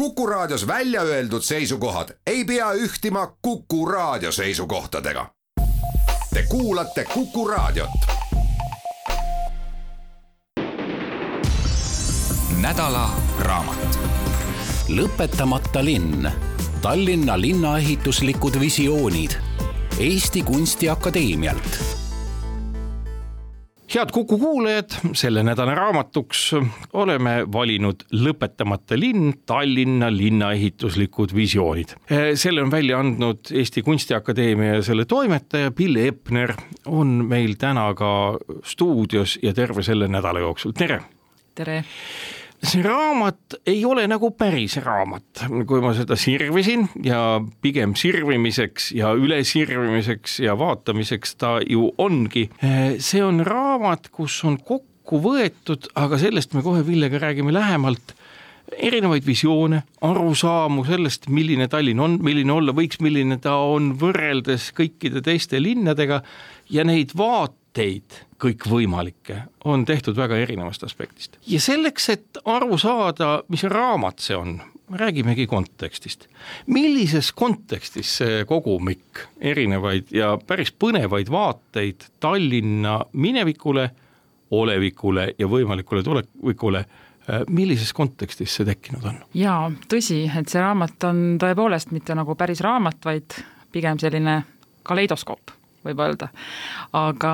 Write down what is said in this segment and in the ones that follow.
Kuku Raadios välja öeldud seisukohad ei pea ühtima Kuku Raadio seisukohtadega. Te kuulate Kuku Raadiot. nädala raamat. lõpetamata linn, Tallinna linnaehituslikud visioonid Eesti Kunstiakadeemialt head Kuku kuulajad, selle nädala raamatuks oleme valinud Lõpetamata linn, Tallinna linnaehituslikud visioonid. selle on välja andnud Eesti Kunstiakadeemia ja selle toimetaja Pille Epner on meil täna ka stuudios ja terve selle nädala jooksul, tere! tere! See raamat ei ole nagu päris raamat, kui ma seda sirvisin ja pigem sirvimiseks ja ülesirvimiseks ja vaatamiseks ta ju ongi. see on raamat, kus on kokku võetud, aga sellest me kohe Villega räägime lähemalt erinevaid visioone, arusaamu sellest, milline Tallinn on, milline olla võiks, milline ta on võrreldes kõikide teiste linnadega ja neid vaateid kõikvõimalikke on tehtud väga erinevast aspektist. ja selleks, et aru saada, mis raamat see on, räägimegi kontekstist. millises kontekstis see kogumik erinevaid ja päris põnevaid vaateid Tallinna minevikule, olevikule ja võimalikule tulevikule millises kontekstis see tekkinud on? jaa, tõsi, et see raamat on tõepoolest mitte nagu päris raamat, vaid pigem selline kaleidoskoop võib öelda. aga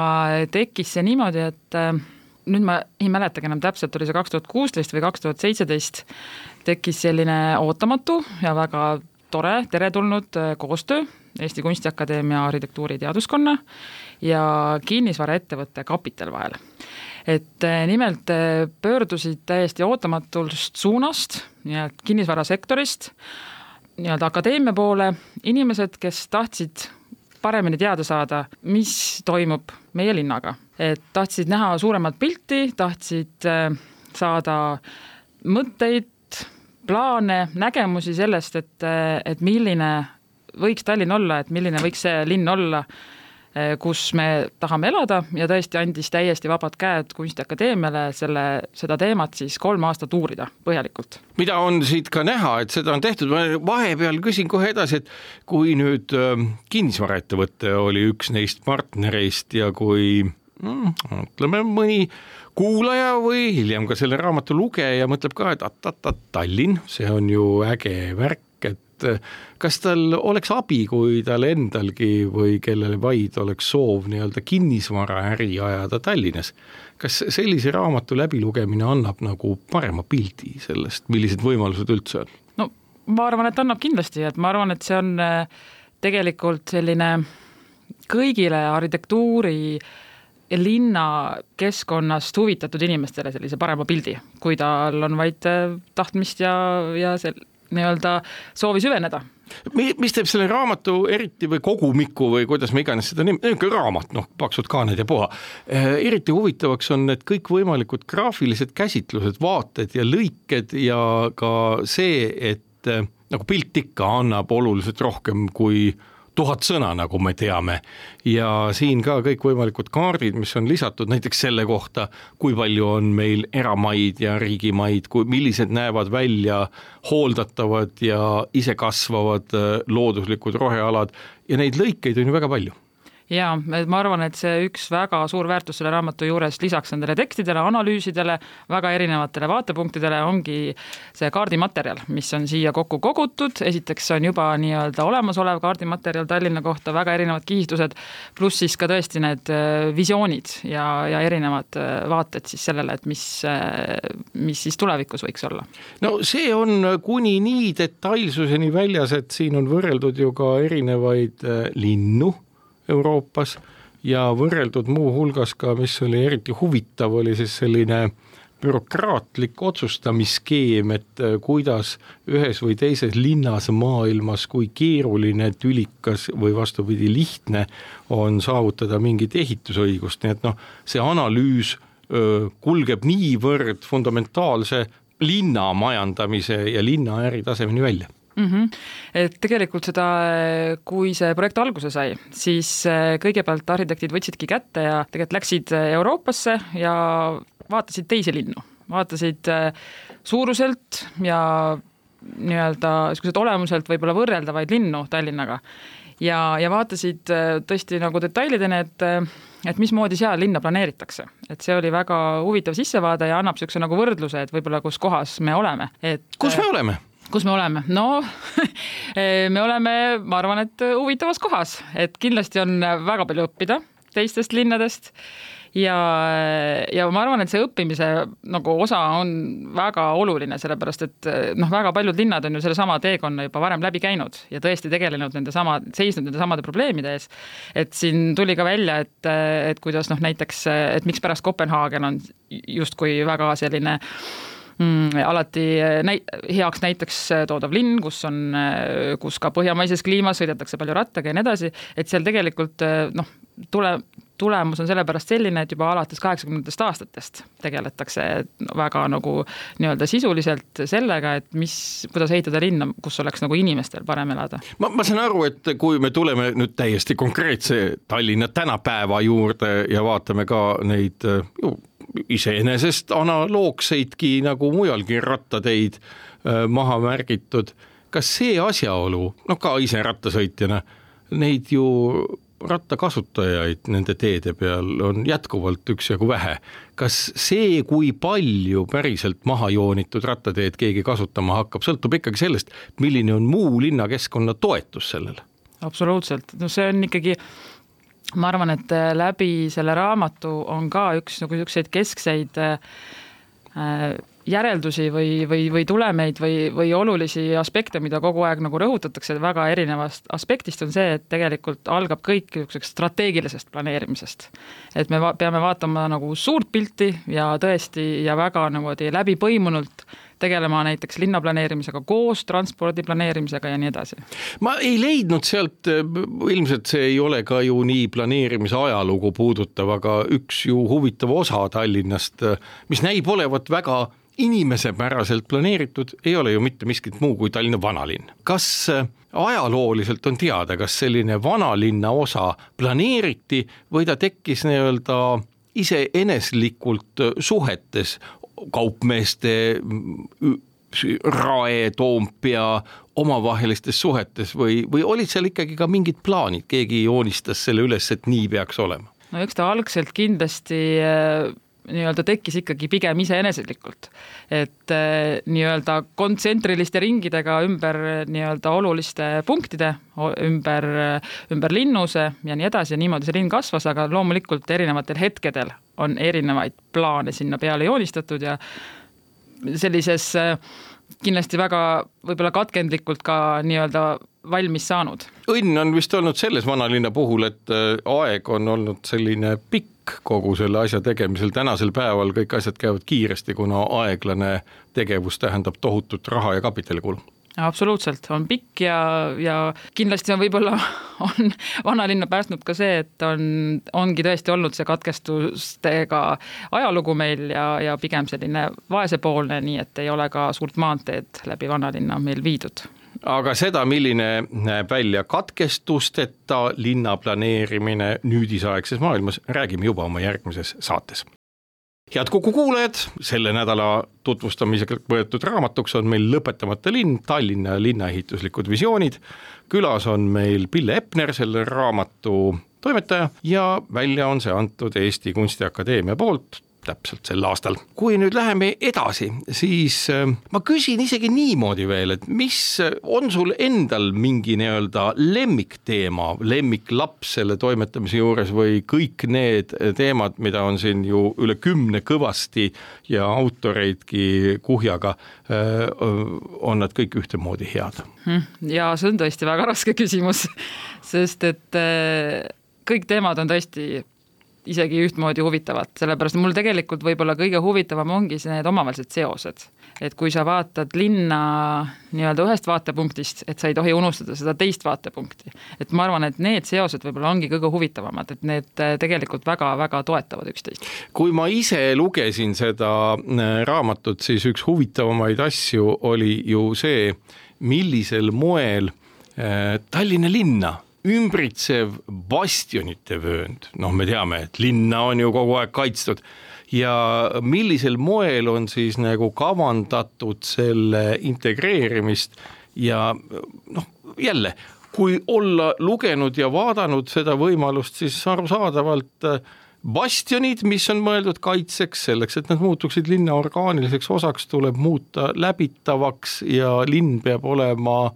tekkis see niimoodi, et äh, nüüd ma ei mäletagi enam täpselt, oli see kaks tuhat kuusteist või kaks tuhat seitseteist, tekkis selline ootamatu ja väga tore, teretulnud äh, koostöö Eesti Kunstiakadeemia arhitektuuriteaduskonna ja kinnisvaraettevõtte Kapital vahel. et äh, nimelt pöördusid täiesti ootamatust suunast, nii-öelda kinnisvarasektorist, nii-öelda akadeemia poole inimesed, kes tahtsid paremini teada saada, mis toimub meie linnaga. et tahtsid näha suuremat pilti, tahtsid äh, saada mõtteid, plaane, nägemusi sellest, et, äh, et milline võiks Tallinn olla, et milline võiks see linn olla kus me tahame elada ja tõesti andis täiesti vabad käed Kunstiakadeemiale selle, seda teemat siis kolm aastat uurida põhjalikult. mida on siit ka näha, et seda on tehtud, ma vahepeal küsin kohe edasi, et kui nüüd äh, kinnisvaraettevõte oli üks neist partnereist ja kui mm, ütleme, mõni kuulaja või hiljem ka selle raamatu lugeja mõtleb ka, et at-at-at Tallinn, see on ju äge värk, et eh, kas tal oleks abi, kui tal endalgi või kellel vaid oleks soov nii-öelda kinnisvaraäri ajada Tallinnas. kas sellise raamatu läbilugemine annab nagu parema pildi sellest, millised võimalused üldse on? no ma arvan, et annab kindlasti, et ma arvan, et see on eh, tegelikult selline kõigile arhitektuuri linnakeskkonnast huvitatud inimestele sellise parema pildi, kui tal on vaid eh, tahtmist ja, ja sel-, nii-öelda soovi süveneda mis teeb selle raamatu eriti või kogumiku või kuidas me iganes seda nime, niisugune raamat, noh, paksud kaaned ja puha. Eh, eriti huvitavaks on need kõikvõimalikud graafilised käsitlused, vaated ja lõiked ja ka see, et eh, nagu pilt ikka annab oluliselt rohkem kui tuhat sõna, nagu me teame. ja siin ka kõikvõimalikud kaardid, mis on lisatud näiteks selle kohta, kui palju on meil eramaid ja riigimaid, kui, millised näevad välja hooldatavad ja isekasvavad äh, looduslikud rohealad ja neid lõikeid on ju väga palju jaa, ma arvan, et see üks väga suur väärtus selle raamatu juures lisaks nendele tekstidele, analüüsidele, väga erinevatele vaatepunktidele ongi see kaardimaterjal, mis on siia kokku kogutud, esiteks see on juba nii-öelda olemasolev kaardimaterjal Tallinna kohta, väga erinevad kihistused, pluss siis ka tõesti need äh, visioonid ja, ja erinevad äh, vaated siis sellele, et mis, äh, mis siis tulevikus võiks olla. no see on kuni nii detailsuseni väljas, et siin on võrreldud ju ka erinevaid linnu Euroopas ja võrreldud muuhulgas ka, mis oli eriti huvitav, oli siis selline bürokraatlik otsustamisskeem, et äh, kuidas ühes või teises linnas maailmas, kui keeruline, tülikas või vastupidi, lihtne on saavutada mingit ehitusõigust, nii et noh, see analüüs öö, kulgeb niivõrd fundamentaalse linna majandamise ja linna äritasemeni välja mm. -hmm. et tegelikult seda, kui see projekt alguse sai, siis eh, kõigepealt arhitektid võtsidki kätte ja tegelikult läksid eh, Euroopasse ja vaatasid teisi linnu, vaatasid eh, suuruselt ja nii-öelda niisuguseid olemuselt võib-olla võrreldavaid linnu Tallinnaga ja, ja vaatasid tõesti nagu detailideni, et et mismoodi seal linna planeeritakse, et see oli väga huvitav sissevaade ja annab niisuguse nagu võrdluse, et võib-olla kus kohas me oleme, et kus me oleme? Kus me oleme, no me oleme, ma arvan, et huvitavas kohas, et kindlasti on väga palju õppida teistest linnadest. Ja, ja ma arvan, et see õppimise nagu osa on väga oluline, sellepärast et noh, väga paljud linnad on ju sellesama teekonna juba varem läbi käinud ja tõesti tegelenud nende sama, seisnud nende samade probleemide ees. et siin tuli ka välja, et, et kuidas noh, näiteks, et mikspärast Kopenhaagen on justkui väga selline mm, alati näi-, heaks näiteks toodav linn, kus on, kus ka põhjamaises kliimas sõidetakse palju rattaga ja nii edasi, et seal tegelikult noh, tule, tulemus on sellepärast selline, et juba alates kaheksakümnendatest aastatest tegeletakse väga nagu nii-öelda sisuliselt sellega, et mis, kuidas ehitada linna, kus oleks nagu inimestel parem elada. ma, ma saan aru, et kui me tuleme nüüd täiesti konkreetse Tallinna tänapäeva juurde ja vaatame ka neid ju iseenesest analoogseidki nagu mujalgi rattateid äh, maha märgitud, kas see asjaolu, noh ka ise rattasõitjana, neid ju rattakasutajaid nende teede peal on jätkuvalt üksjagu vähe. kas see, kui palju päriselt maha joonitud rattateed keegi kasutama hakkab, sõltub ikkagi sellest, milline on muu linnakeskkonna toetus sellele? absoluutselt, no see on ikkagi ma arvan, et läbi selle raamatu on ka üks nagu niisuguseid keskseid äh, järeldusi või, või, või tulemeid või, või olulisi aspekte, mida kogu aeg nagu rõhutatakse väga erinevast aspektist, on see, et tegelikult algab kõik niisugusest strateegilisest planeerimisest. et me va peame vaatama nagu suurt pilti ja tõesti ja väga niimoodi läbipõimunult tegelema näiteks linnaplaneerimisega koos, transpordi planeerimisega ja nii edasi. ma ei leidnud sealt, ilmselt see ei ole ka ju nii planeerimise ajalugu puudutav, aga üks ju huvitav osa Tallinnast, mis näib olevat väga inimesepäraselt planeeritud, ei ole ju mitte miskit muu kui Tallinna vanalinn. kas äh, ajalooliselt on teada, kas selline vanalinna osa planeeriti või ta tekkis nii-öelda iseeneslikult äh, suhetes kaupmeeste, Rae, Toompea omavahelistes suhetes või, või olid seal ikkagi ka mingid plaanid, keegi joonistas selle üles, et nii peaks olema? no eks ta algselt kindlasti äh, nii-öelda tekkis ikkagi pigem iseeneslikult. et eh, nii-öelda kontsentriliste ringidega ümber nii-öelda oluliste punktide, ümber, ümber linnuse ja nii edasi ja niimoodi see linn kasvas, aga loomulikult erinevatel hetkedel on erinevaid plaane sinna peale joonistatud ja sellises eh, kindlasti väga võib-olla katkendlikult ka nii-öelda valmis saanud. õnn on vist olnud selles vanalinna puhul, et eh, aeg on olnud selline pikk pikk kogu selle asja tegemisel, tänasel päeval kõik asjad käivad kiiresti, kuna aeglane tegevus tähendab tohutut raha ja kapitalikulu absoluutselt, on pikk ja, ja kindlasti on võib-olla, on vanalinna päästnud ka see, et on, ongi tõesti olnud see katkestustega ajalugu meil ja, ja pigem selline vaesepoolne, nii et ei ole ka suurt maanteed läbi vanalinna meil viidud aga seda, milline näeb välja katkestusteta linna planeerimine nüüdisaegses maailmas, räägime juba oma järgmises saates head Kuku kuulajad, selle nädala tutvustamisega võetud raamatuks on meil Lõpetamata linn, Tallinna linnaehituslikud visioonid. külas on meil Pille Epner, selle raamatu toimetaja ja välja on see antud Eesti Kunstiakadeemia poolt täpselt sel aastal. kui nüüd läheme edasi, siis äh, ma küsin isegi niimoodi veel, et mis on sul endal mingi nii-öelda lemmikteema, lemmiklaps selle toimetamise juures või kõik need teemad, mida on siin ju üle kümne kõvasti ja autoreidki kuhjaga, äh, on nad kõik ühtemoodi head? Hm, ja see on tõesti väga raske küsimus, sest et äh, kõik teemad on tõesti isegi ühtmoodi huvitavat, sellepärast mul tegelikult võib-olla kõige huvitavam ongi see, need omavahelised seosed. et kui sa vaatad linna nii-öelda ühest vaatepunktist, et sa ei tohi unustada seda teist vaatepunkti. et ma arvan, et need seosed võib-olla ongi kõige huvitavamad, et need äh, tegelikult väga-väga toetavad üksteist. kui ma ise lugesin seda äh, raamatut, siis üks huvitavamaid asju oli ju see, millisel moel äh, Tallinna linna ümbritsev bastionite vöönd, noh, me teame, et linna on ju kogu aeg kaitstud. Ja millisel moel on siis nagu kavandatud selle integreerimist ja noh, jälle, kui olla lugenud ja vaadanud seda võimalust, siis arusaadavalt äh, bastionid, mis on mõeldud kaitseks, selleks, et nad muutuksid linna orgaaniliseks osaks, tuleb muuta läbitavaks ja linn peab olema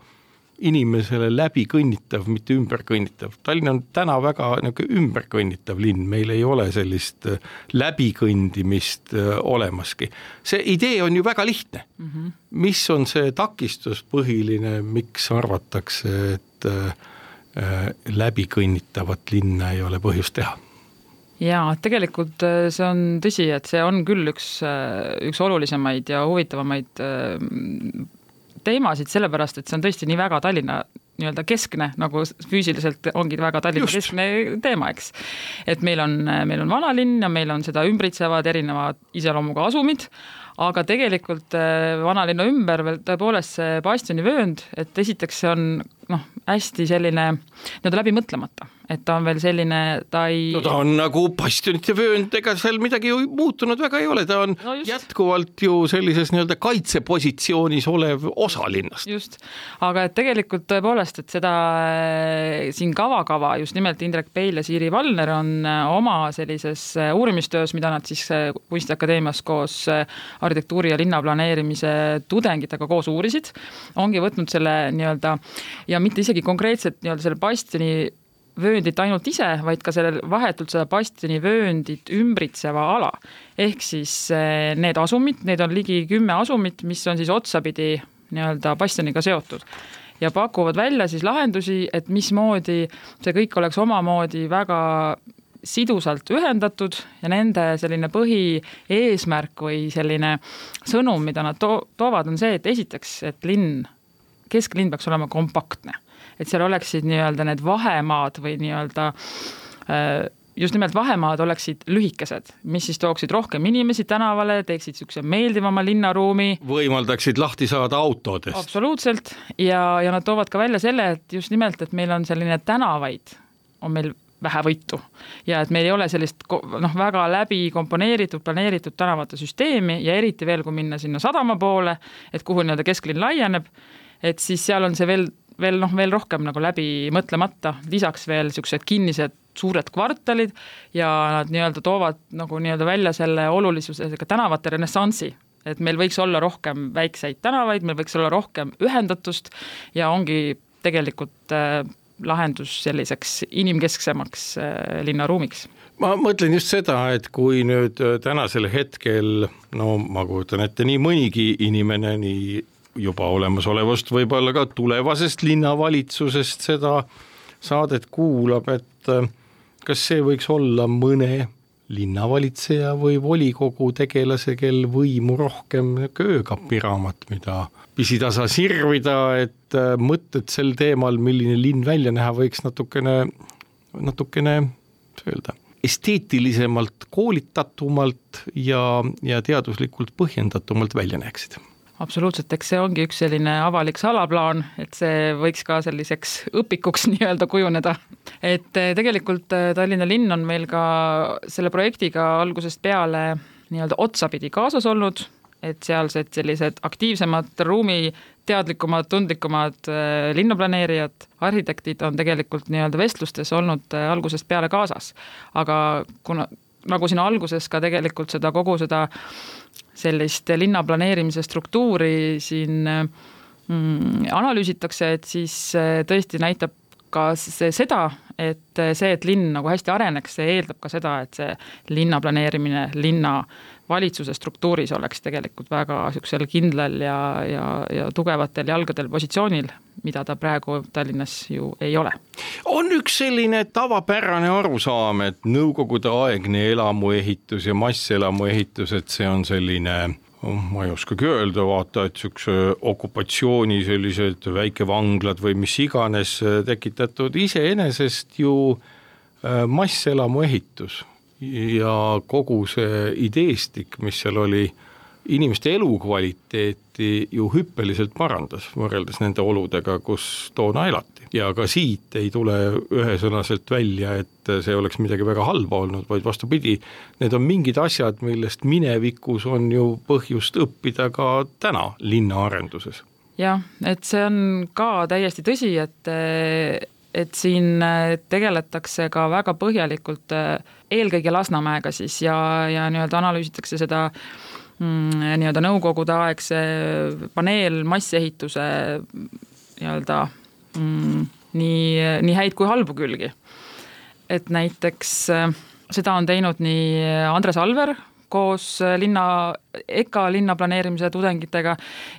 inimesele läbikõnnitav, mitte ümberkõnnitav. Tallinn on täna väga niisugune ümberkõnnitav linn, meil ei ole sellist äh, läbikõndimist äh, olemaski. see idee on ju väga lihtne mm. -hmm. mis on see takistus põhiline, miks arvatakse, et äh, läbikõnnitavat linna ei ole põhjust teha? jaa, tegelikult see on tõsi, et see on küll üks, üks olulisemaid ja huvitavamaid teemasid, sellepärast et see on tõesti nii väga Tallinna nii-öelda keskne, nagu füüsiliselt ongi väga Tallinna Just. keskne teema, eks. et meil on, meil on vanalinn ja meil on seda ümbritsevad erinevad iseloomuga asumid, aga tegelikult vanalinna ümber veel tõepoolest see bastionivöönd, et esiteks see on noh, hästi selline nii-öelda läbi mõtlemata et ta on veel selline, ta ei. no ta on nagu bastionite vöönd, ega seal midagi ju muutunud väga ei ole, ta on no just. jätkuvalt ju sellises nii-öelda kaitsepositsioonis olev osa linnast. just, aga et tegelikult tõepoolest, et seda äh, siin kava-kava just nimelt Indrek Peil ja Siiri Valner on äh, oma sellises äh, uurimistöös, mida nad siis Kunstiakadeemias koos arhitektuuri ja linnaplaneerimise tudengitega koos uurisid, ongi võtnud selle nii-öelda ja mitte isegi konkreetselt nii-öelda selle bastioni vööndit ainult ise, vaid ka sellel vahetult seda bastionivööndit ümbritseva ala. ehk siis eh, need asumid, neid on ligi kümme asumit, mis on siis otsapidi nii-öelda bastioniga seotud ja pakuvad välja siis lahendusi, et mismoodi see kõik oleks omamoodi väga sidusalt ühendatud ja nende selline põhieesmärk või selline sõnum, mida nad to toovad, on see, et esiteks, et linn, kesklinn peaks olema kompaktne et seal oleksid nii-öelda need vahemaad või nii-öelda äh, just nimelt vahemaad oleksid lühikesed, mis siis tooksid rohkem inimesi tänavale, teeksid niisuguse meeldivama linnaruumi. võimaldaksid lahti saada autodest. absoluutselt ja, ja nad toovad ka välja selle, et just nimelt, et meil on selline tänavaid, on meil vähevõitu ja et meil ei ole sellist noh, väga läbi komponeeritud, planeeritud tänavate süsteemi ja eriti veel, kui minna sinna sadama poole, et kuhu nii-öelda kesklinn laieneb, et siis seal on see veel veel noh, veel rohkem nagu läbi mõtlemata, lisaks veel niisugused kinnised suured kvartalid ja nad nii-öelda toovad nagu nii-öelda välja selle olulisusega tänavate renessansi, et meil võiks olla rohkem väikseid tänavaid, meil võiks olla rohkem ühendatust ja ongi tegelikult äh, lahendus selliseks inimkesksemaks äh, linnaruumiks? Ma mõtlen just seda, et kui nüüd äh, tänasel hetkel no ma kujutan ette, nii mõnigi inimene nii juba olemasolevast, võib-olla ka tulevasest linnavalitsusest seda saadet kuulab, et äh, kas see võiks olla mõne linnavalitseja või volikogu tegelase, kel võimu rohkem öökapiraamat, mida pisitasa sirvida, et äh, mõtted sel teemal, milline linn välja näha võiks natukene, natukene, kuidas öelda, esteetilisemalt, koolitatumalt ja, ja teaduslikult põhjendatumalt välja näeksid. Absoluutselt, eks see ongi üks selline avalik salaplaan, et see võiks ka selliseks õpikuks nii-öelda kujuneda. et eh, tegelikult eh, Tallinna linn on meil ka selle projektiga algusest peale nii-öelda otsapidi kaasas olnud, et sealsed sellised aktiivsemad ruumi teadlikumad, tundlikumad eh, linnaplaneerijad, arhitektid on tegelikult nii-öelda vestlustes olnud algusest peale kaasas. aga kuna, nagu siin alguses ka tegelikult seda kogu seda sellist linnaplaneerimise struktuuri siin mm, analüüsitakse, et siis äh, tõesti näitab ka see seda, et see, et linn nagu hästi areneks, see eeldab ka seda, et see linna planeerimine, linna valitsuse struktuuris oleks tegelikult väga niisugusel kindlal ja, ja, ja tugevatel jalgadel positsioonil, mida ta praegu Tallinnas ju ei ole. on üks selline tavapärane arusaam, et nõukogudeaegne elamuehitus ja masselamuehitus, et see on selline ma ei oskagi öelda, vaata, et niisuguse okupatsiooni sellised väikevanglad või mis iganes tekitatud iseenesest ju äh, masselamu ehitus ja kogu see ideestik, mis seal oli inimeste elukvaliteeti ju hüppeliselt parandas võrreldes nende oludega, kus toona elati. ja ka siit ei tule ühesõnaselt välja, et see oleks midagi väga halba olnud, vaid vastupidi, need on mingid asjad, millest minevikus on ju põhjust õppida ka täna linnaarenduses. jah, et see on ka täiesti tõsi, et et siin tegeletakse ka väga põhjalikult eelkõige Lasnamäega siis ja, ja nii-öelda analüüsitakse seda äh, Mm, nii-öelda nõukogudeaegse paneel massehituse nii-öelda mm, nii, nii häid kui halbu külgi. et näiteks äh, seda on teinud nii Andres Alver, koos linna, EKA linnaplaneerimise tudengitega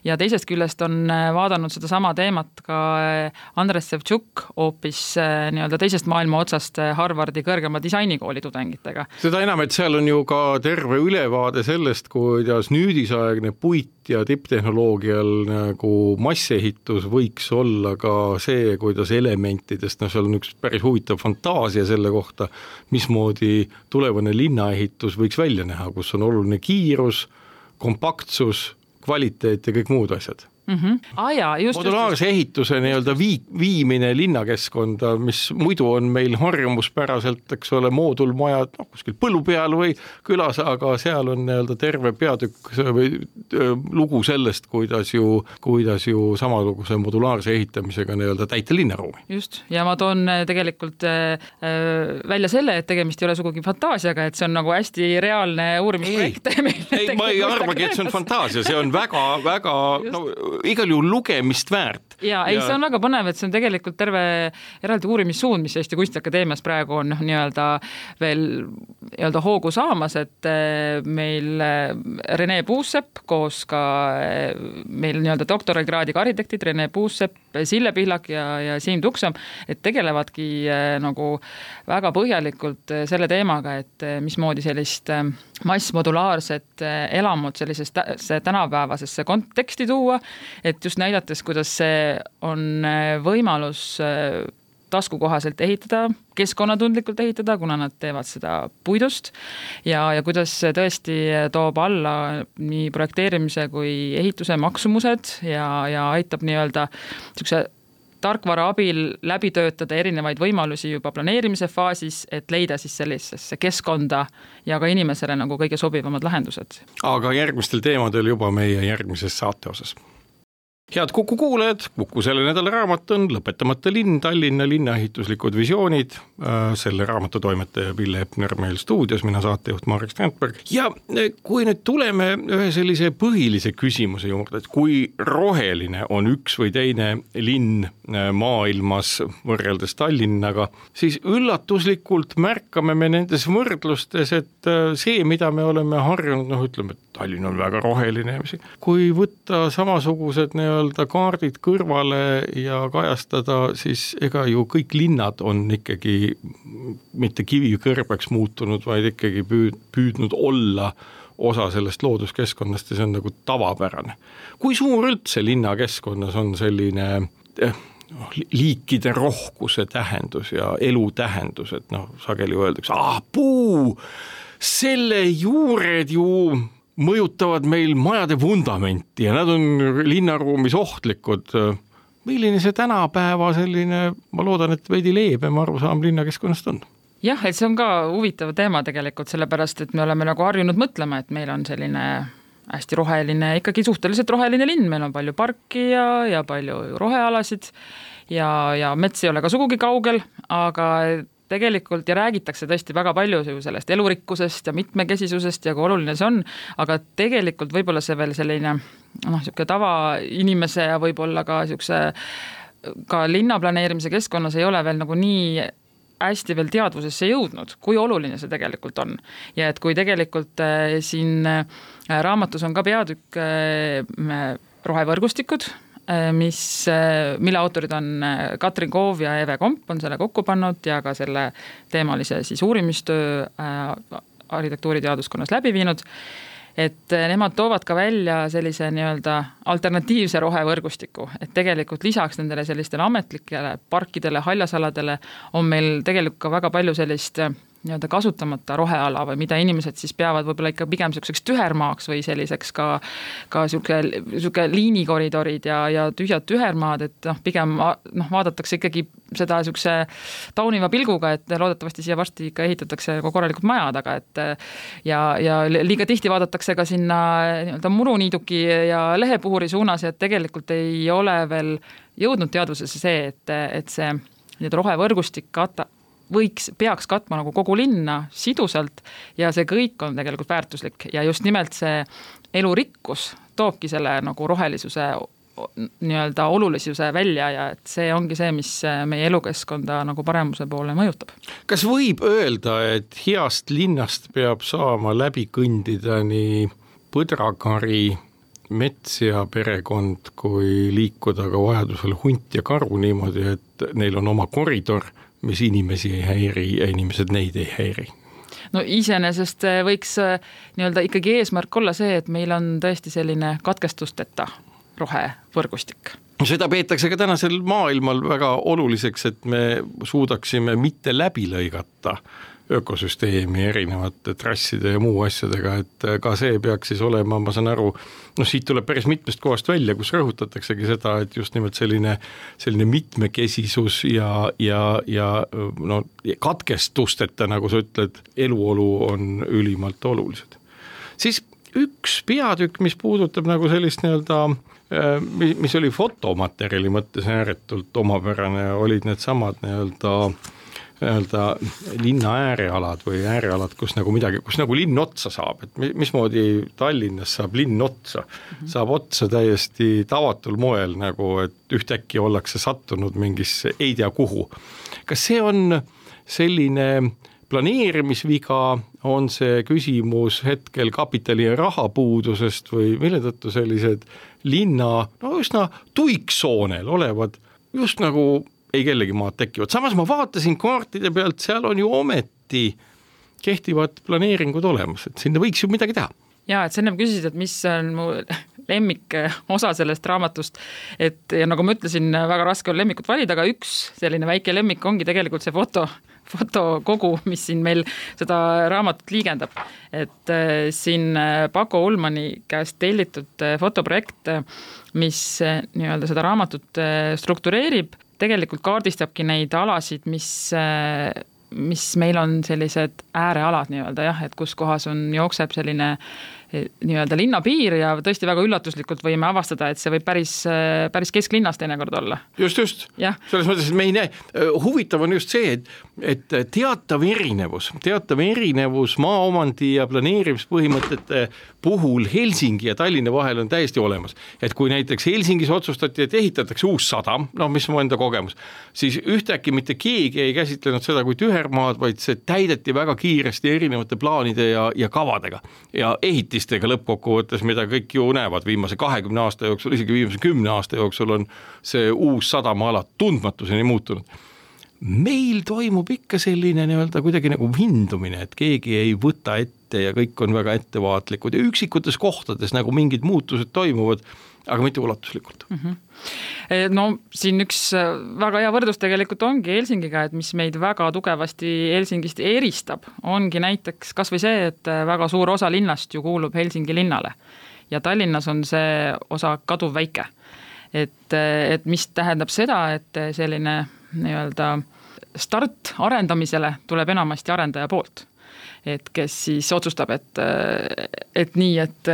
ja teisest küljest on äh, vaadanud sedasama teemat ka äh, Andres Sevtšuk hoopis äh, nii-öelda teisest maailma otsast Harvardi kõrgema disainikooli tudengitega. seda enam, et seal on ju ka terve ülevaade sellest, kuidas nüüdisaegne puit ja tipptehnoloogial nagu masseehitus võiks olla ka see, kuidas elementidest, noh, seal on üks päris huvitav fantaasia selle kohta, mismoodi tulevane linnaehitus võiks välja näha, kus on oluline kiirus, kompaktsus, kvaliteet ja kõik muud asjad mm. -hmm. Ah, jaa, just, modulaarse just. ehituse nii-öelda vii-, viimine linnakeskkonda, mis muidu on meil harjumuspäraselt, eks ole, moodulmajad noh, kuskil põllu peal või külas, aga seal on nii-öelda terve peatükk või lugu sellest, kuidas ju, kuidas ju samasuguse modulaarse ehitamisega nii-öelda täita linnaruumi. just, ja ma toon tegelikult äh, välja selle, et tegemist ei ole sugugi fantaasiaga, et see on nagu hästi reaalne uurimisprojekt. ei, ei, ma ei arvagi, et see on fantaasia, see on väga-väga no igal juhul lugemist väärt. ja ei, see on väga põnev, et see on tegelikult terve eraldi uurimissuund, mis Eesti Kunstiakadeemias praegu on noh, nii-öelda veel nii-öelda hoogu saamas, et eh, meil eh, Rene Puusepp koos ka eh, meil nii-öelda doktorikraadiga arhitektid Rene Puusepp, Sille Pihlak ja, ja Siim Tuksam, et tegelevadki nagu väga põhjalikult selle teemaga, et mismoodi sellist massmodulaarset elamut sellisesse tänapäevasesse konteksti tuua et just näidates, kuidas see on äh, võimalus äh, taskukohaselt ehitada, keskkonnatundlikult ehitada, kuna nad teevad seda puidust ja, ja kuidas see tõesti toob alla nii projekteerimise kui ehituse maksumused ja, ja aitab nii-öelda niisuguse tarkvara abil läbi töötada erinevaid võimalusi juba planeerimise faasis, et leida siis sellisesse keskkonda ja ka inimesele nagu kõige sobivamad lahendused. aga järgmistel teemadel juba meie järgmises saate osas head Kuku kuulajad, Kuku selle nädala raamat on Lõpetamata linn, Tallinna linnaehituslikud visioonid. Äh, selle raamatu toimetaja Pille Epner meil stuudios, mina saatejuht Marek Strandberg ja äh, kui nüüd tuleme ühe sellise põhilise küsimuse juurde, et kui roheline on üks või teine linn äh, maailmas võrreldes Tallinnaga, siis üllatuslikult märkame me nendes võrdlustes, et see, mida me oleme harjunud, noh, ütleme, et Tallinn on väga roheline, kui võtta samasugused nii-öelda kaardid kõrvale ja kajastada, siis ega ju kõik linnad on ikkagi mitte kivikõrbeks muutunud, vaid ikkagi püüd-, püüdnud olla osa sellest looduskeskkonnast ja see on nagu tavapärane. kui suur üldse linnakeskkonnas on selline eh, noh, liikide rohkuse tähendus ja elu tähendus, et noh, sageli öeldakse, ah puu, selle juured ju mõjutavad meil majade vundamenti ja nad on linnaruumis ohtlikud. milline see tänapäeva selline, ma loodan, et veidi leebem arusaam linnakeskkonnast on? jah, et see on ka huvitav teema tegelikult, sellepärast et me oleme nagu harjunud mõtlema, et meil on selline hästi roheline, ikkagi suhteliselt roheline linn, meil on palju parki ja, ja palju rohealasid ja, ja mets ei ole ka sugugi kaugel, aga tegelikult ja räägitakse tõesti väga palju ju sellest elurikkusest ja mitmekesisusest ja kui oluline see on, aga tegelikult võib-olla see veel selline noh, niisugune tavainimese ja võib-olla ka niisuguse ka linnaplaneerimise keskkonnas ei ole veel nagu nii hästi veel teadvusesse jõudnud, kui oluline see tegelikult on. ja et kui tegelikult äh, siin äh, raamatus on ka peatükk äh, rohevõrgustikud, mis, äh, mille autorid on äh, Katrin Koov ja Eve Komp on selle kokku pannud ja ka selle teemalise siis uurimistöö arhitektuuriteaduskonnas läbi viinud. Et nemad toovad ka välja sellise nii-öelda alternatiivse rohevõrgustiku, et tegelikult lisaks nendele sellistele ametlikele parkidele, haljasaladele on meil tegelikult ka väga palju sellist nii-öelda kasutamata roheala või mida inimesed siis peavad võib-olla ikka pigem niisuguseks tühermaaks või selliseks ka, ka niisugune, niisugune liinikoridorid ja, ja tühjad tühermaad, et noh, pigem noh, vaadatakse ikkagi seda niisuguse tauniva pilguga, et loodetavasti siia varsti ikka ehitatakse nagu korralikud majad, aga et ja, ja liiga tihti vaadatakse ka sinna nii-öelda muruniiduki ja lehepuhuri suunas ja tegelikult ei ole veel jõudnud teadvusesse see, et, et see nii-öelda rohevõrgustik kata, võiks, peaks katma nagu kogu linna sidusalt ja see kõik on tegelikult väärtuslik ja just nimelt see elurikkus toobki selle nagu rohelisuse nii-öelda olulisuse välja ja et see ongi see, mis meie elukeskkonda nagu paremuse poole mõjutab. kas võib öelda, et heast linnast peab saama läbi kõndida nii põdrakari, mets ja perekond, kui liikuda ka vajadusel hunt ja karu niimoodi, et neil on oma koridor mis inimesi ei häiri ja inimesed neid ei häiri. No iseenesest äh, võiks äh, nii-öelda ikkagi eesmärk olla see, et meil on tõesti selline katkestusteta rohevõrgustik. Seda peetakse ka tänasel maailmal väga oluliseks, et me suudaksime mitte läbi lõigata ökosüsteemi erinevate trasside ja muu asjadega, et ka see peaks siis olema, ma saan aru, noh, siit tuleb päris mitmest kohast välja, kus rõhutataksegi seda, et just nimelt selline, selline mitmekesisus ja, ja, ja no katkestusteta, nagu sa ütled, eluolu on ülimalt olulised. siis üks peatükk, mis puudutab nagu sellist nii-öelda äh, mis oli fotomaterjali mõttes ääretult omapärane, olid needsamad nii-öelda nii-öelda linna äärealad või äärealad, kus nagu midagi, kus nagu linn otsa saab, et mismoodi Tallinnas saab linn otsa mm, -hmm. saab otsa täiesti tavatul moel nagu, et ühtäkki ollakse sattunud mingisse ei tea kuhu. kas see on selline planeerimisviga, on see küsimus hetkel kapitali ja rahapuudusest või mille tõttu sellised linna no üsna tuiksoonel olevad just nagu ei kellegi maad tekivad, samas ma vaatasin kaartide pealt, seal on ju ometi kehtivad planeeringud olemas, et sinna võiks ju midagi teha. ja et sa ennem küsisid, et mis on mu lemmik osa sellest raamatust, et ja nagu ma ütlesin, väga raske on lemmikut valida, aga üks selline väike lemmik ongi tegelikult see foto, fotokogu, mis siin meil seda raamatut liigendab. et äh, siin äh, Paco Ullmani käest tellitud fotoprojekt, mis nii-öelda seda raamatut struktureerib tegelikult kaardistabki neid alasid, mis mis meil on sellised äärealad nii-öelda jah, et kus kohas on, jookseb selline nii-öelda linnapiir ja tõesti väga üllatuslikult võime avastada, et see võib päris, päris kesklinnas teinekord olla. just, just, selles mõttes, et me ei näe, huvitav on just see, et, et teatav erinevus, teatav erinevus maaomandi ja planeerimispõhimõtete puhul Helsingi ja Tallinna vahel on täiesti olemas. et kui näiteks Helsingis otsustati, et ehitatakse uus sadam, noh, mis mu enda kogemus, siis ühtäkki mitte keegi ei käsitlenud seda kui tühermaad, vaid see täideti väga kiiresti erinevate plaanide ja, ja kavadega ja ehitisi uudistega lõppkokkuvõttes, mida kõik ju näevad viimase kahekümne aasta jooksul, isegi viimase kümne aasta jooksul on see uus sadamaala tundmatuseni muutunud. meil toimub ikka selline nii-öelda kuidagi nagu vindumine, et keegi ei võta ette ja kõik on väga ettevaatlikud ja üksikutes kohtades nagu mingid muutused toimuvad aga mitte ulatuslikult mm. -hmm. no siin üks äh, väga hea võrdlus tegelikult ongi Helsingiga, et mis meid väga tugevasti Helsingist eristab, ongi näiteks kas või see, et äh, väga suur osa linnast ju kuulub Helsingi linnale ja Tallinnas on see osa kaduvväike. et, et mis tähendab seda, et selline nii-öelda start arendamisele tuleb enamasti arendaja poolt. et kes siis otsustab, et, et nii, et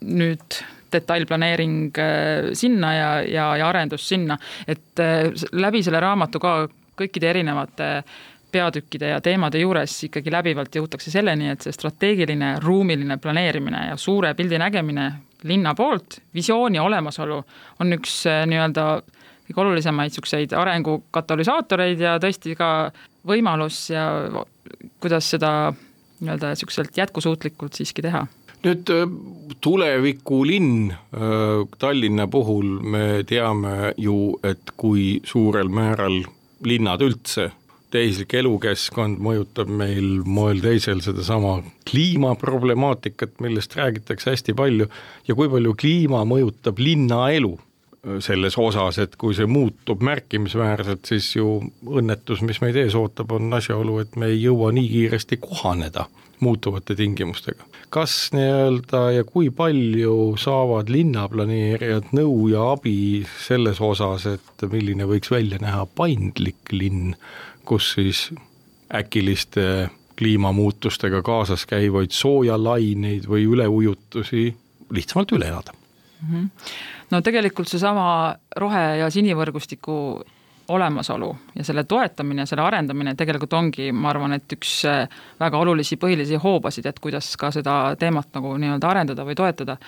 nüüd detailplaneering äh, sinna ja, ja, ja arendus sinna, et äh, läbi selle raamatu ka kõikide erinevate peatükkide ja teemade juures ikkagi läbivalt jõutakse selleni, et see strateegiline ruumiline planeerimine ja suure pildi nägemine linna poolt, visiooni olemasolu on üks äh, nii-öelda kõige olulisemaid niisuguseid arengu katalüsaatoreid ja tõesti ka võimalus ja kuidas seda nii-öelda niisuguselt jätkusuutlikult siiski teha nüüd äh, tulevikulinn äh, Tallinna puhul me teame ju, et kui suurel määral linnad üldse, tehislik elukeskkond mõjutab meil moel teisel sedasama kliimaproblemaatikat, millest räägitakse hästi palju ja kui palju kliima mõjutab linnaelu selles osas, et kui see muutub märkimisväärselt, siis ju õnnetus, mis meid ees ootab, on asjaolu, et me ei jõua nii kiiresti kohaneda muutuvate tingimustega. kas nii-öelda ja kui palju saavad linnaplaneerijad nõu ja abi selles osas, et milline võiks välja näha paindlik linn, kus siis äkiliste kliimamuutustega kaasas käivaid soojalaineid või üleujutusi lihtsamalt üle elada mm? -hmm. no tegelikult seesama rohe- ja sinivõrgustiku olemasolu ja selle toetamine, selle arendamine tegelikult ongi, ma arvan, et üks äh, väga olulisi põhilisi hoobasid, et kuidas ka seda teemat nagu nii-öelda arendada või toetada.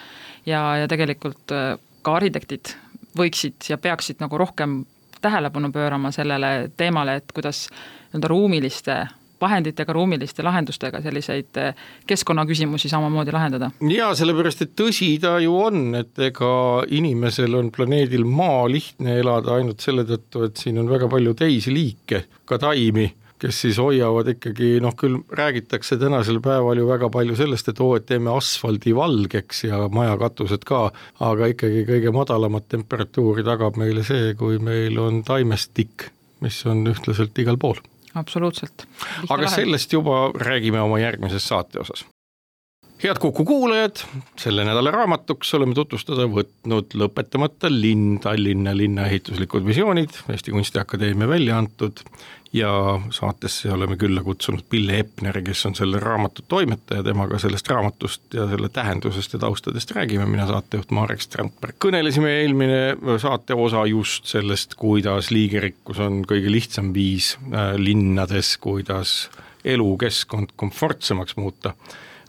ja, ja tegelikult äh, ka arhitektid võiksid ja peaksid nagu rohkem tähelepanu pöörama sellele teemale, et kuidas nii-öelda ruumiliste vahenditega, ruumiliste lahendustega selliseid eh, keskkonnaküsimusi samamoodi lahendada. jaa, sellepärast et tõsi ta ju on, et ega inimesel on planeedil Maa lihtne elada ainult selle tõttu, et siin on väga palju teisi liike, ka taimi kes siis hoiavad ikkagi noh, küll räägitakse tänasel päeval ju väga palju sellest, et oo, et teeme asfaldi valgeks ja majakatused ka, aga ikkagi kõige madalamat temperatuuri tagab meile see, kui meil on taimestik, mis on ühtlaselt igal pool absoluutselt. aga sellest juba räägime oma järgmises saate osas. head Kuku kuulajad, selle nädala raamatuks oleme tutvustada võtnud Lõpetamata linn, Tallinna linnaehituslikud visioonid, Eesti Kunstiakadeemia välja antud ja saatesse oleme külla kutsunud Pille Epneri, kes on selle raamatu toimetaja, temaga sellest raamatust ja selle tähendusest ja taustadest räägime, mina saatejuht Marek Strandberg. kõnelesime eelmine saate osa just sellest, kuidas liigirikkus on kõige lihtsam viis äh, linnades, kuidas elukeskkond komfortsemaks muuta.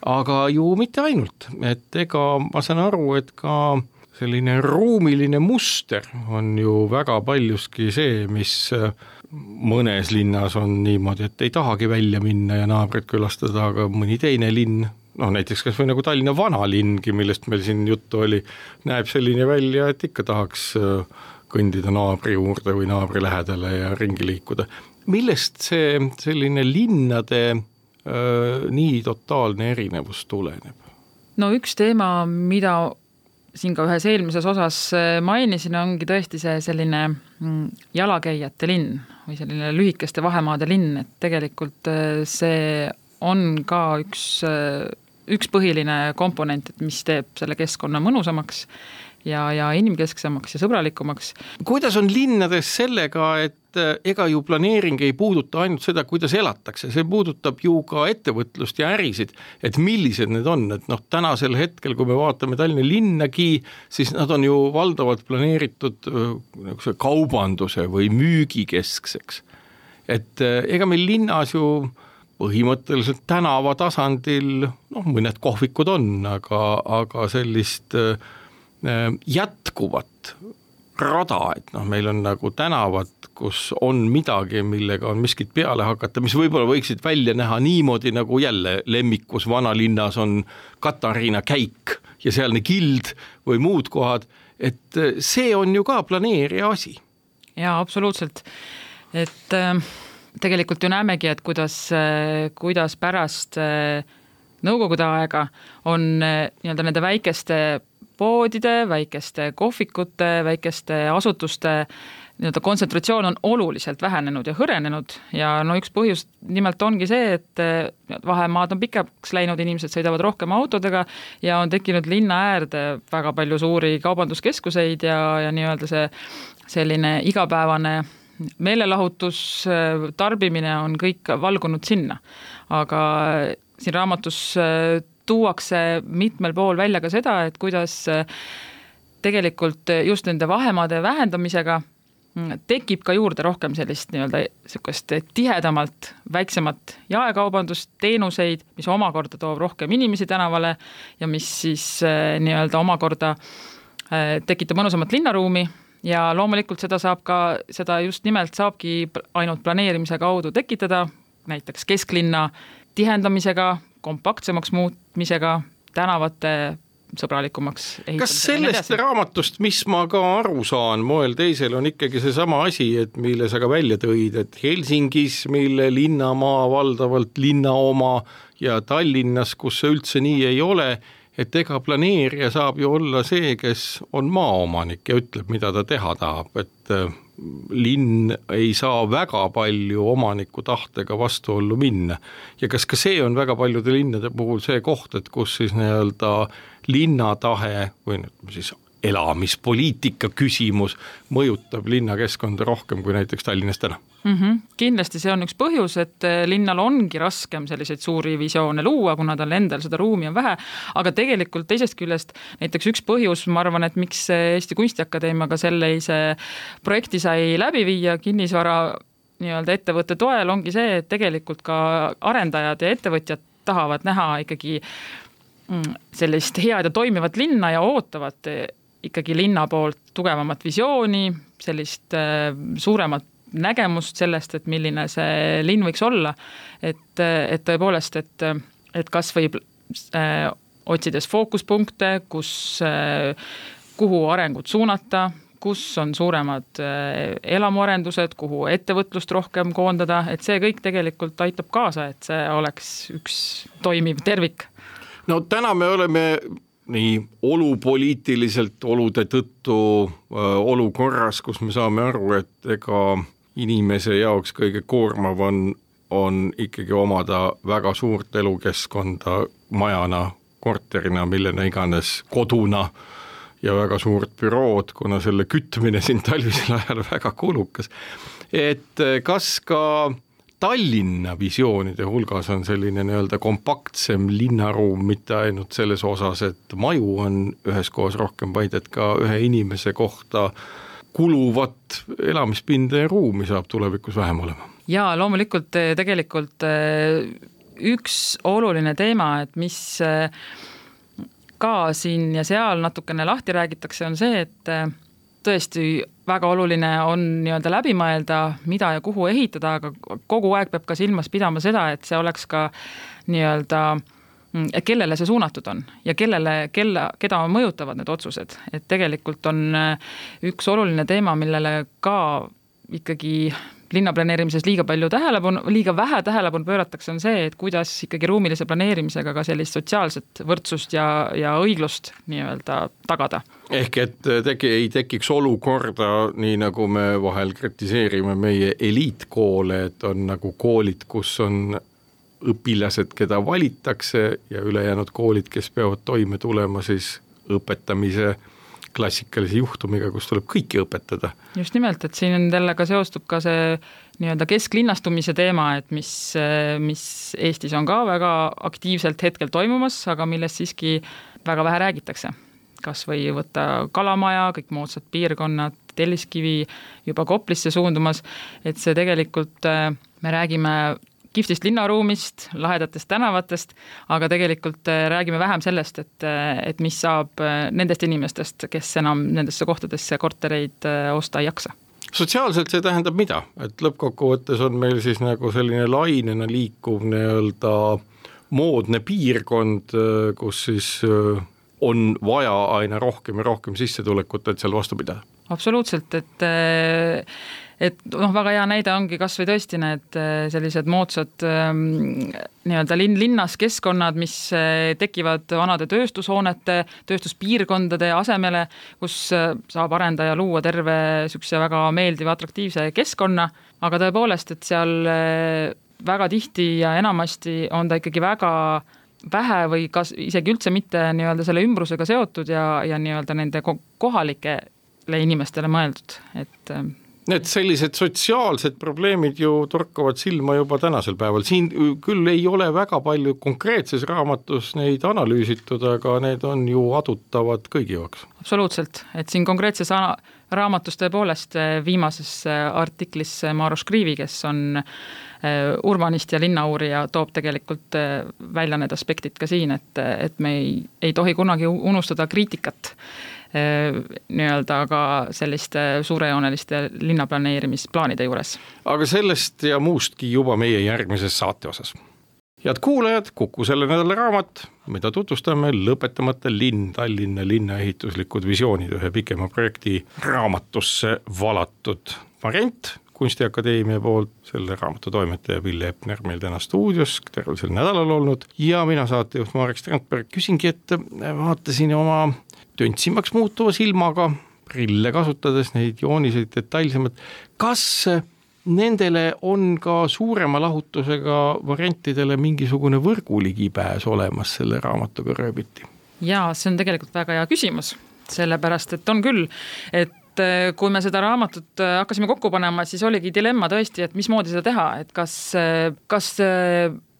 aga ju mitte ainult, et ega ma saan aru, et ka selline ruumiline muster on ju väga paljuski see, mis äh, mõnes linnas on niimoodi, et ei tahagi välja minna ja naabrit külastada, aga mõni teine linn, noh näiteks kas või nagu Tallinna vanalinngi, millest meil siin juttu oli, näeb selline välja, et ikka tahaks äh, kõndida naabri juurde või naabri lähedale ja ringi liikuda. millest see selline linnade öö, äh, nii totaalne erinevus tuleneb? no üks teema, mida siin ka ühes eelmises osas äh, mainisin, ongi tõesti see selline mm, jalakäijate linn või selline lühikeste vahemaade linn, et tegelikult äh, see on ka üks, äh, üks põhiline komponent, et mis teeb selle keskkonna mõnusamaks ja, ja inimkesksemaks ja sõbralikumaks. kuidas on linnades sellega, et eh, ega ju planeering ei puuduta ainult seda, kuidas elatakse, see puudutab ju ka ettevõtlust ja ärisid, et millised need on, et noh, tänasel hetkel, kui me vaatame Tallinna linnagi, siis nad on ju valdavalt planeeritud eh, niisuguse kaubanduse või müügikeskseks. et eh, ega meil linnas ju põhimõtteliselt tänava tasandil noh, mõned kohvikud on, aga, aga sellist jätkuvat rada, et noh, meil on nagu tänavad, kus on midagi, millega on miskit peale hakata, mis võib-olla võiksid välja näha niimoodi, nagu jälle lemmikus vanalinnas on Katariina käik ja sealne kild või muud kohad, et äh, see on ju ka planeerija asi. jaa, absoluutselt, et äh, tegelikult ju näemegi, et kuidas, kuidas pärast nõukogude aega on nii-öelda nende väikeste poodide, väikeste kohvikute, väikeste asutuste nii-öelda kontsentratsioon on oluliselt vähenenud ja hõrenenud ja no üks põhjus nimelt ongi see, et vahemaad on pikaks läinud, inimesed sõidavad rohkem autodega ja on tekkinud linna äärde väga palju suuri kaubanduskeskuseid ja, ja nii-öelda see selline igapäevane meelelahutus, tarbimine on kõik valgunud sinna. aga siin raamatus tuuakse mitmel pool välja ka seda, et kuidas äh, tegelikult just nende vahemaade vähendamisega mm, tekib ka juurde rohkem sellist nii-öelda niisugust tihedamalt väiksemat jaekaubandust, teenuseid, mis omakorda toob rohkem inimesi tänavale ja mis siis äh, nii-öelda omakorda äh, tekitab mõnusamat linnaruumi. Ja loomulikult seda saab ka, seda just nimelt saabki ainult planeerimise kaudu tekitada, näiteks kesklinna tihendamisega, kompaktsemaks muutmisega, tänavate sõbralikumaks kas sellest raamatust, mis ma ka aru saan, moel teisel on ikkagi seesama asi, et mille sa ka välja tõid, et Helsingis, mille linnamaa valdavalt linna oma ja Tallinnas, kus see üldse nii ei ole, et ega planeerija saab ju olla see, kes on maaomanik ja ütleb, mida ta teha tahab, et linn ei saa väga palju omaniku tahtega vastuollu minna. ja kas ka see on väga paljude linnade puhul see koht, et kus siis nii-öelda linna tahe või ütleme siis elamispoliitika küsimus mõjutab linnakeskkonda rohkem kui näiteks Tallinnas täna mm. -hmm. kindlasti see on üks põhjus, et eh, linnal ongi raskem selliseid suuri visioone luua, kuna tal endal seda ruumi on vähe, aga tegelikult teisest küljest näiteks üks põhjus, ma arvan, et miks Eesti Kunstiakadeemiaga sellise projekti sai läbi viia kinnisvara nii-öelda ettevõtte toel, ongi see, et tegelikult ka arendajad ja ettevõtjad tahavad näha ikkagi mm, sellist head ja toimivat linna ja ootavad ikkagi linna poolt tugevamat visiooni, sellist äh, suuremat nägemust sellest, et milline see linn võiks olla. et, et tõepoolest, et, et kas või äh, otsides fookuspunkte, kus äh,, kuhu arengut suunata, kus on suuremad äh, elamuarendused, kuhu ettevõtlust rohkem koondada, et see kõik tegelikult aitab kaasa, et see oleks üks toimiv tervik. no täna me oleme nii olupoliitiliselt olude tõttu äh, olukorras, kus me saame aru, et ega inimese jaoks kõige koormav on, on ikkagi omada väga suurt elukeskkonda majana, korterina, millena iganes, koduna ja väga suurt bürood, kuna selle kütmine siin talvisel ajal väga kulukas. et äh, kas ka Tallinna visioonide hulgas on selline nii-öelda kompaktsem linnaruum, mitte ainult selles osas, et maju on üheskoos rohkem, vaid et ka ühe inimese kohta kuluvat elamispinda ja ruumi saab tulevikus vähem olema. jaa, loomulikult eh, tegelikult eh, üks oluline teema, et mis eh, ka siin ja seal natukene lahti räägitakse, on see, et tõesti väga oluline on nii-öelda läbi mõelda, mida ja kuhu ehitada, aga kogu aeg peab ka silmas pidama seda, et see oleks ka nii-öelda et kellele see suunatud on ja kellele, kelle, keda mõjutavad need otsused, et tegelikult on üks oluline teema, millele ka ikkagi linnaplaneerimises liiga palju tähelepanu, liiga vähe tähelepanu pööratakse, on see, et kuidas ikkagi ruumilise planeerimisega ka sellist sotsiaalset võrdsust ja, ja õiglust nii-öelda tagada. ehk et tegi, ei tekiks olukorda, nii nagu me vahel kritiseerime meie eliitkoole, et on nagu koolid, kus on õpilased, keda valitakse ja ülejäänud koolid, kes peavad toime tulema siis õpetamise klassikalise juhtumiga, kus tuleb kõiki õpetada. just nimelt, et siin sellega seostub ka see nii-öelda kesklinnastumise teema, et mis, mis Eestis on ka väga aktiivselt hetkel toimumas, aga millest siiski väga vähe räägitakse. kas või võtta Kalamaja, kõik moodsad piirkonnad, Telliskivi juba Koplisse suundumas, et see tegelikult, me räägime kihvtist linnaruumist, lahedatest tänavatest, aga tegelikult äh, räägime vähem sellest, et, äh, et mis saab äh, nendest inimestest, kes enam nendesse kohtadesse kortereid osta ei jaksa sotsiaalselt see tähendab mida, et lõppkokkuvõttes on meil siis nagu selline lainena liikuv nii-öelda moodne piirkond, kus siis on vaja aina rohkem ja rohkem sissetulekut, et seal vastu pidada? absoluutselt, et et noh, väga hea näide ongi kas või tõesti need äh, sellised moodsad ähm, nii-öelda linn, linnas keskkonnad, mis äh, tekivad vanade tööstushoonete, tööstuspiirkondade asemele, kus äh, saab arendaja luua terve niisuguse väga meeldiva, atraktiivse keskkonna, aga tõepoolest, et seal väga tihti ja enamasti on ta ikkagi väga vähe või kas isegi üldse mitte nii-öelda selle ümbrusega seotud ja, ja nii-öelda nende kohalikele inimestele mõeldud, et Need sellised sotsiaalsed probleemid ju torkavad silma juba tänasel päeval, siin küll ei ole väga palju konkreetses raamatus neid analüüsitud, aga need on ju adutavad kõigi jaoks. absoluutselt, et siin konkreetses raamatus tõepoolest eh, viimases eh, artiklis Maros Kriivi, kes on eh, urbanist ja linnauurija, toob tegelikult välja need aspektid ka siin, et, et me ei, ei tohi kunagi unustada kriitikat nii-öelda ka selliste suurejooneliste linnaplaneerimisplaanide juures. aga sellest ja muustki juba meie järgmises saate osas. head kuulajad, Kuku selle nädala raamat, mida tutvustame, Lõpetamata linn, Tallinna linnaehituslikud visioonid, ühe pikema projekti raamatusse valatud variant Kunstiakadeemia poolt, selle raamatu toimetaja Pille Epner meil täna stuudios tervel sel nädalal olnud ja mina saatejuht Marek Strandberg, küsingi, et vaatasin oma töntsimaks muutuva silmaga, prille kasutades neid jooniseid detailsemalt, kas nendele on ka suurema lahutusega variantidele mingisugune võrguligipääs olemas selle raamatuga rööbiti? jaa, see on tegelikult väga hea küsimus, sellepärast et on küll, et äh, kui me seda raamatut äh, hakkasime kokku panema, siis oligi dilemma tõesti, et mismoodi seda teha, et kas, äh, kas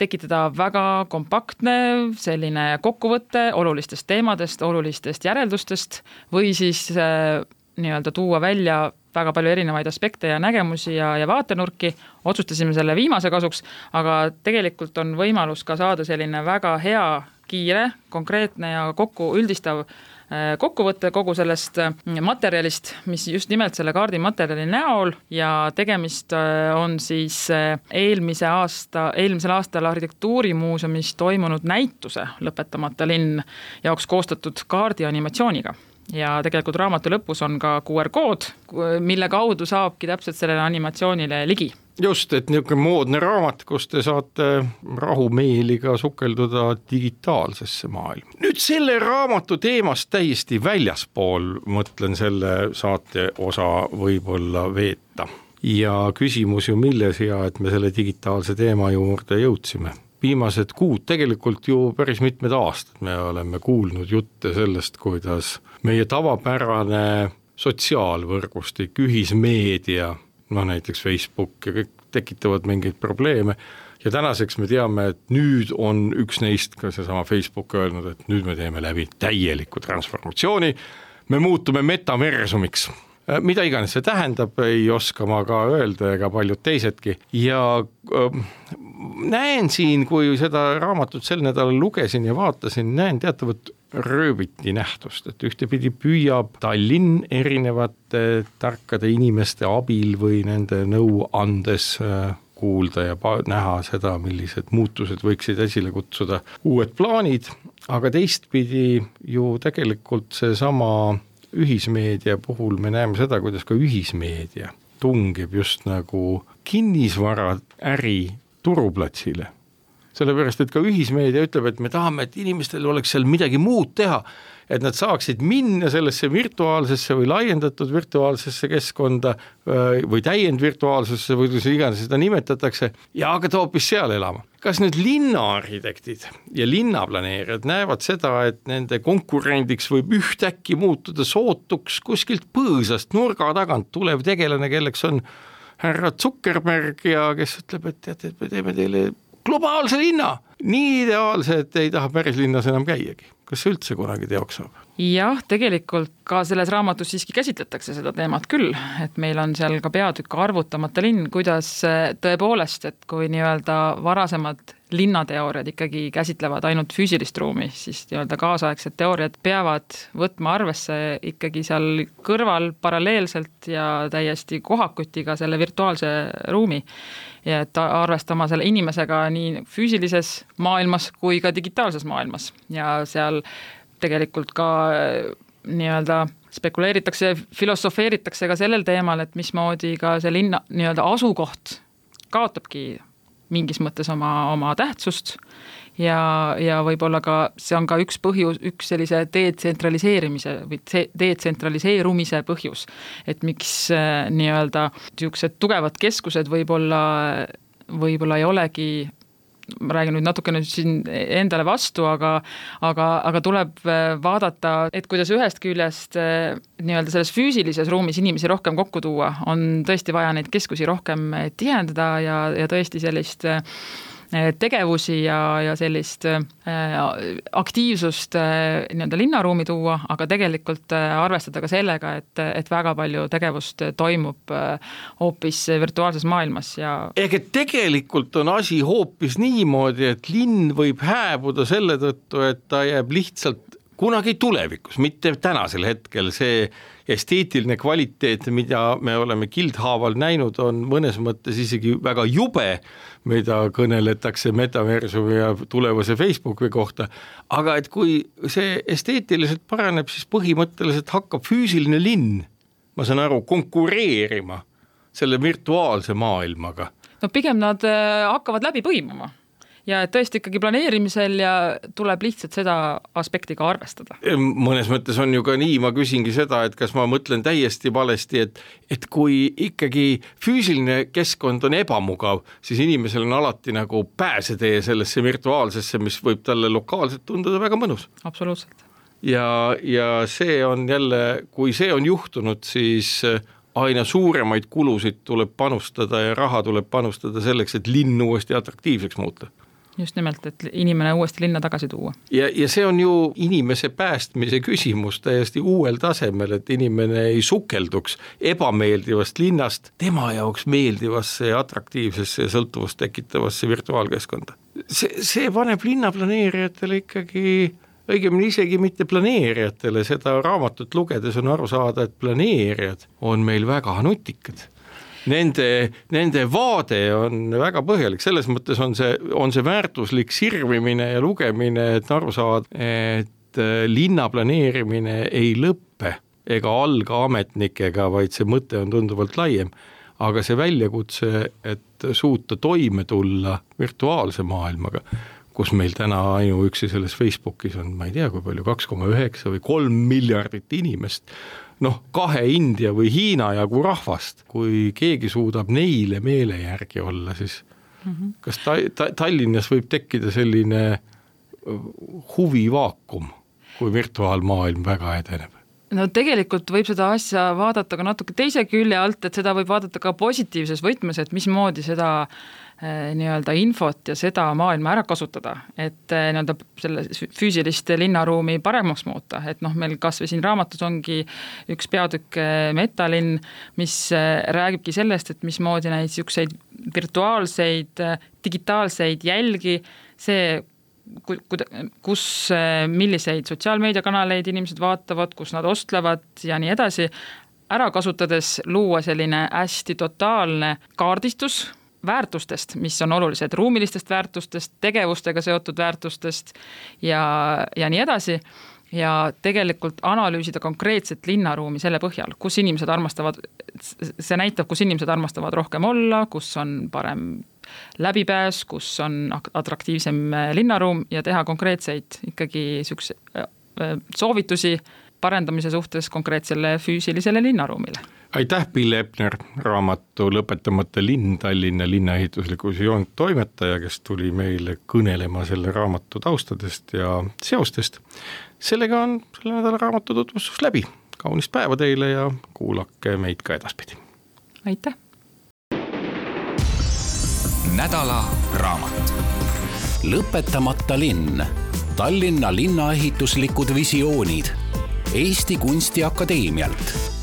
tekitada väga kompaktne selline kokkuvõte olulistest teemadest, olulistest järeldustest või siis nii-öelda tuua välja väga palju erinevaid aspekte ja nägemusi ja, ja vaatenurki, otsustasime selle viimase kasuks, aga tegelikult on võimalus ka saada selline väga hea, kiire, konkreetne ja kokku üldistav kokkuvõte kogu sellest äh, materjalist, mis just nimelt selle kaardimaterjali näol ja tegemist äh, on siis eelmise aasta, eelmisel aastal Arhitektuurimuuseumis toimunud näituse Lõpetamata linn jaoks koostatud kaardianimatsiooniga. Ja tegelikult raamatu lõpus on ka QR kood, mille kaudu saabki täpselt sellele animatsioonile ligi just, et niisugune moodne raamat, kus te saate rahumeeli ka sukelduda digitaalsesse maailma. nüüd selle raamatu teemast täiesti väljaspool, mõtlen selle saate osa võib-olla veeta. ja küsimus ju milles ja et me selle digitaalse teema juurde jõudsime viimased kuud, tegelikult ju päris mitmed aastad me oleme kuulnud jutte sellest, kuidas meie tavapärane sotsiaalvõrgustik, ühismeedia, noh näiteks Facebook ja kõik tekitavad mingeid probleeme. Ja tänaseks me teame, et nüüd on üks neist, ka seesama Facebook öelnud, et nüüd me teeme läbi täieliku transformatsiooni, me muutume metaversumiks. Äh, mida iganes see tähendab, ei oska ma ka öelda ega paljud teisedki. Ja äh, näen siin, kui seda raamatut sel nädalal lugesin ja vaatasin, näen teatavat rööviti nähtust, et ühtepidi püüab Tallinn erinevate tarkade inimeste abil või nende nõu andes äh, kuulda ja näha seda, millised muutused võiksid esile kutsuda uued plaanid, aga teistpidi ju tegelikult seesama ühismeedia puhul me näeme seda, kuidas ka ühismeedia tungib just nagu kinnisvaraäri turuplatsile. sellepärast, et ka ühismeedia ütleb, et me tahame, et inimestel oleks seal midagi muud teha et nad saaksid minna sellesse virtuaalsesse või laiendatud virtuaalsesse keskkonda või täiendvirtuaalsesse või kuidas iganes seda nimetatakse ja hakata hoopis seal elama. kas nüüd linnaarhitektid ja linnaplaneerijad näevad seda, et nende konkurendiks võib ühtäkki muutuda sootuks kuskilt põõsast nurga tagant tulev tegelane, kelleks on härra Zuckerberg ja kes ütleb, et teate, et me teeme teile globaalse linna, nii ideaalse, et ei taha päris linnas enam käiagi. kas see üldse kunagi teoks saab? jah, tegelikult ka selles raamatus siiski käsitletakse seda teemat küll, et meil on seal ka peatükk Arvutamata linn, kuidas tõepoolest, et kui nii-öelda varasemad linnateooriad ikkagi käsitlevad ainult füüsilist ruumi, siis nii-öelda kaasaegsed teooriad peavad võtma arvesse ikkagi seal kõrval paralleelselt ja täiesti kohakuti ka selle virtuaalse ruumi ja et arvestama selle inimesega nii füüsilises maailmas kui ka digitaalses maailmas. Ja seal tegelikult ka äh, nii-öelda spekuleeritakse, filosofeeritakse ka sellel teemal, et mismoodi ka see linna nii-öelda asukoht kaotabki mingis mõttes oma, oma tähtsust ja, ja võib-olla ka see on ka üks põhjus, üks sellise detsentraliseerimise või detsentraliseerumise põhjus. et miks äh, nii-öelda niisugused tugevad keskused võib-olla, võib-olla ei olegi ma räägin nüüd natukene siin endale vastu, aga aga, aga tuleb äh, vaadata, et kuidas ühest küljest äh, nii-öelda selles füüsilises ruumis inimesi rohkem kokku tuua, on tõesti vaja neid keskusi rohkem tihendada ja, ja tõesti sellist äh, tegevusi ja, ja sellist äh, aktiivsust äh, nii-öelda linnaruumi tuua, aga tegelikult äh, arvestada ka sellega, et, et väga palju tegevust toimub hoopis virtuaalses maailmas ja ehk et tegelikult on asi hoopis niimoodi, et linn võib hääbuda selle tõttu, et ta jääb lihtsalt kunagi tulevikus, mitte tänasel hetkel, see esteetiline kvaliteet, mida me oleme kildhaaval näinud, on mõnes mõttes isegi väga jube, mida kõneletakse metaversumi ja tulevase Facebooki kohta, aga et kui see esteetiliselt paraneb, siis põhimõtteliselt hakkab füüsiline linn, ma saan aru, konkureerima selle virtuaalse maailmaga? no pigem nad äh, hakkavad läbi põimuma ja tõesti ikkagi planeerimisel ja tuleb lihtsalt seda aspekti ka arvestada. mõnes mõttes on ju ka nii, ma küsingi seda, et kas ma mõtlen täiesti valesti, et et kui ikkagi füüsiline keskkond on ebamugav, siis inimesel on alati nagu pääsetee sellesse virtuaalsesse, mis võib talle lokaalselt tunduda väga mõnus. absoluutselt. ja, ja see on jälle, kui see on juhtunud, siis aina suuremaid kulusid tuleb panustada ja raha tuleb panustada selleks, et linn uuesti atraktiivseks muuta just nimelt, et inimene uuesti linna tagasi tuua. ja, ja see on ju inimese päästmise küsimus täiesti uuel tasemel, et inimene ei sukelduks ebameeldivast linnast tema jaoks meeldivasse ja atraktiivsesse ja sõltuvust tekitavasse virtuaalkeskkonda. see, see paneb linnaplaneerijatele ikkagi õigemini isegi mitte planeerijatele, seda raamatut lugedes on aru saada, et planeerijad on meil väga nutikad nende, nende vaade on väga põhjalik, selles mõttes on see, on see väärtuslik sirvimine ja lugemine, et aru saada, et äh, linna planeerimine ei lõppe ega alga ametnikega, vaid see mõte on tunduvalt laiem. aga see väljakutse, et suuta toime tulla virtuaalse maailmaga, kus meil täna ainuüksi selles Facebookis on, ma ei tea, kui palju, kaks koma üheksa või kolm miljardit inimest, noh, kahe India või Hiina jagu rahvast, kui keegi suudab neile meele järgi olla, siis mm -hmm. kas ta, ta, Tallinnas võib tekkida selline huvivaakum, kui virtuaalmaailm väga edeneb? no tegelikult võib seda asja vaadata ka natuke teise külje alt, et seda võib vaadata ka positiivses võtmes, et mismoodi seda nii-öelda infot ja seda maailma ära kasutada, et eh, nii-öelda selle füüsilist linnaruumi paremaks muuta, et noh, meil kas või siin raamatus ongi üks peatükk eh, Metalinn, mis räägibki sellest, et mismoodi neid niisuguseid virtuaalseid digitaalseid jälgi, see ku-, ku-, kus, milliseid sotsiaalmeediakanaleid inimesed vaatavad, kus nad ostlevad ja nii edasi, ära kasutades luua selline hästi totaalne kaardistus, väärtustest, mis on olulised, ruumilistest väärtustest, tegevustega seotud väärtustest ja, ja nii edasi, ja tegelikult analüüsida konkreetset linnaruumi selle põhjal, kus inimesed armastavad, see näitab, kus inimesed armastavad rohkem olla, kus on parem läbipääs, kus on atraktiivsem linnaruum ja teha konkreetseid ikkagi niisuguseid äh, soovitusi parendamise suhtes konkreetsele füüsilisele linnaruumile aitäh, Bill Epner, raamatu Lõpetamata linn, Tallinna linnaehitusliku visioon toimetaja, kes tuli meile kõnelema selle raamatu taustadest ja seostest. sellega on selle nädala raamatu tutvustus läbi, kaunist päeva teile ja kuulake meid ka edaspidi. aitäh. nädala raamat. lõpetamata linn, Tallinna linnaehituslikud visioonid Eesti Kunstiakadeemialt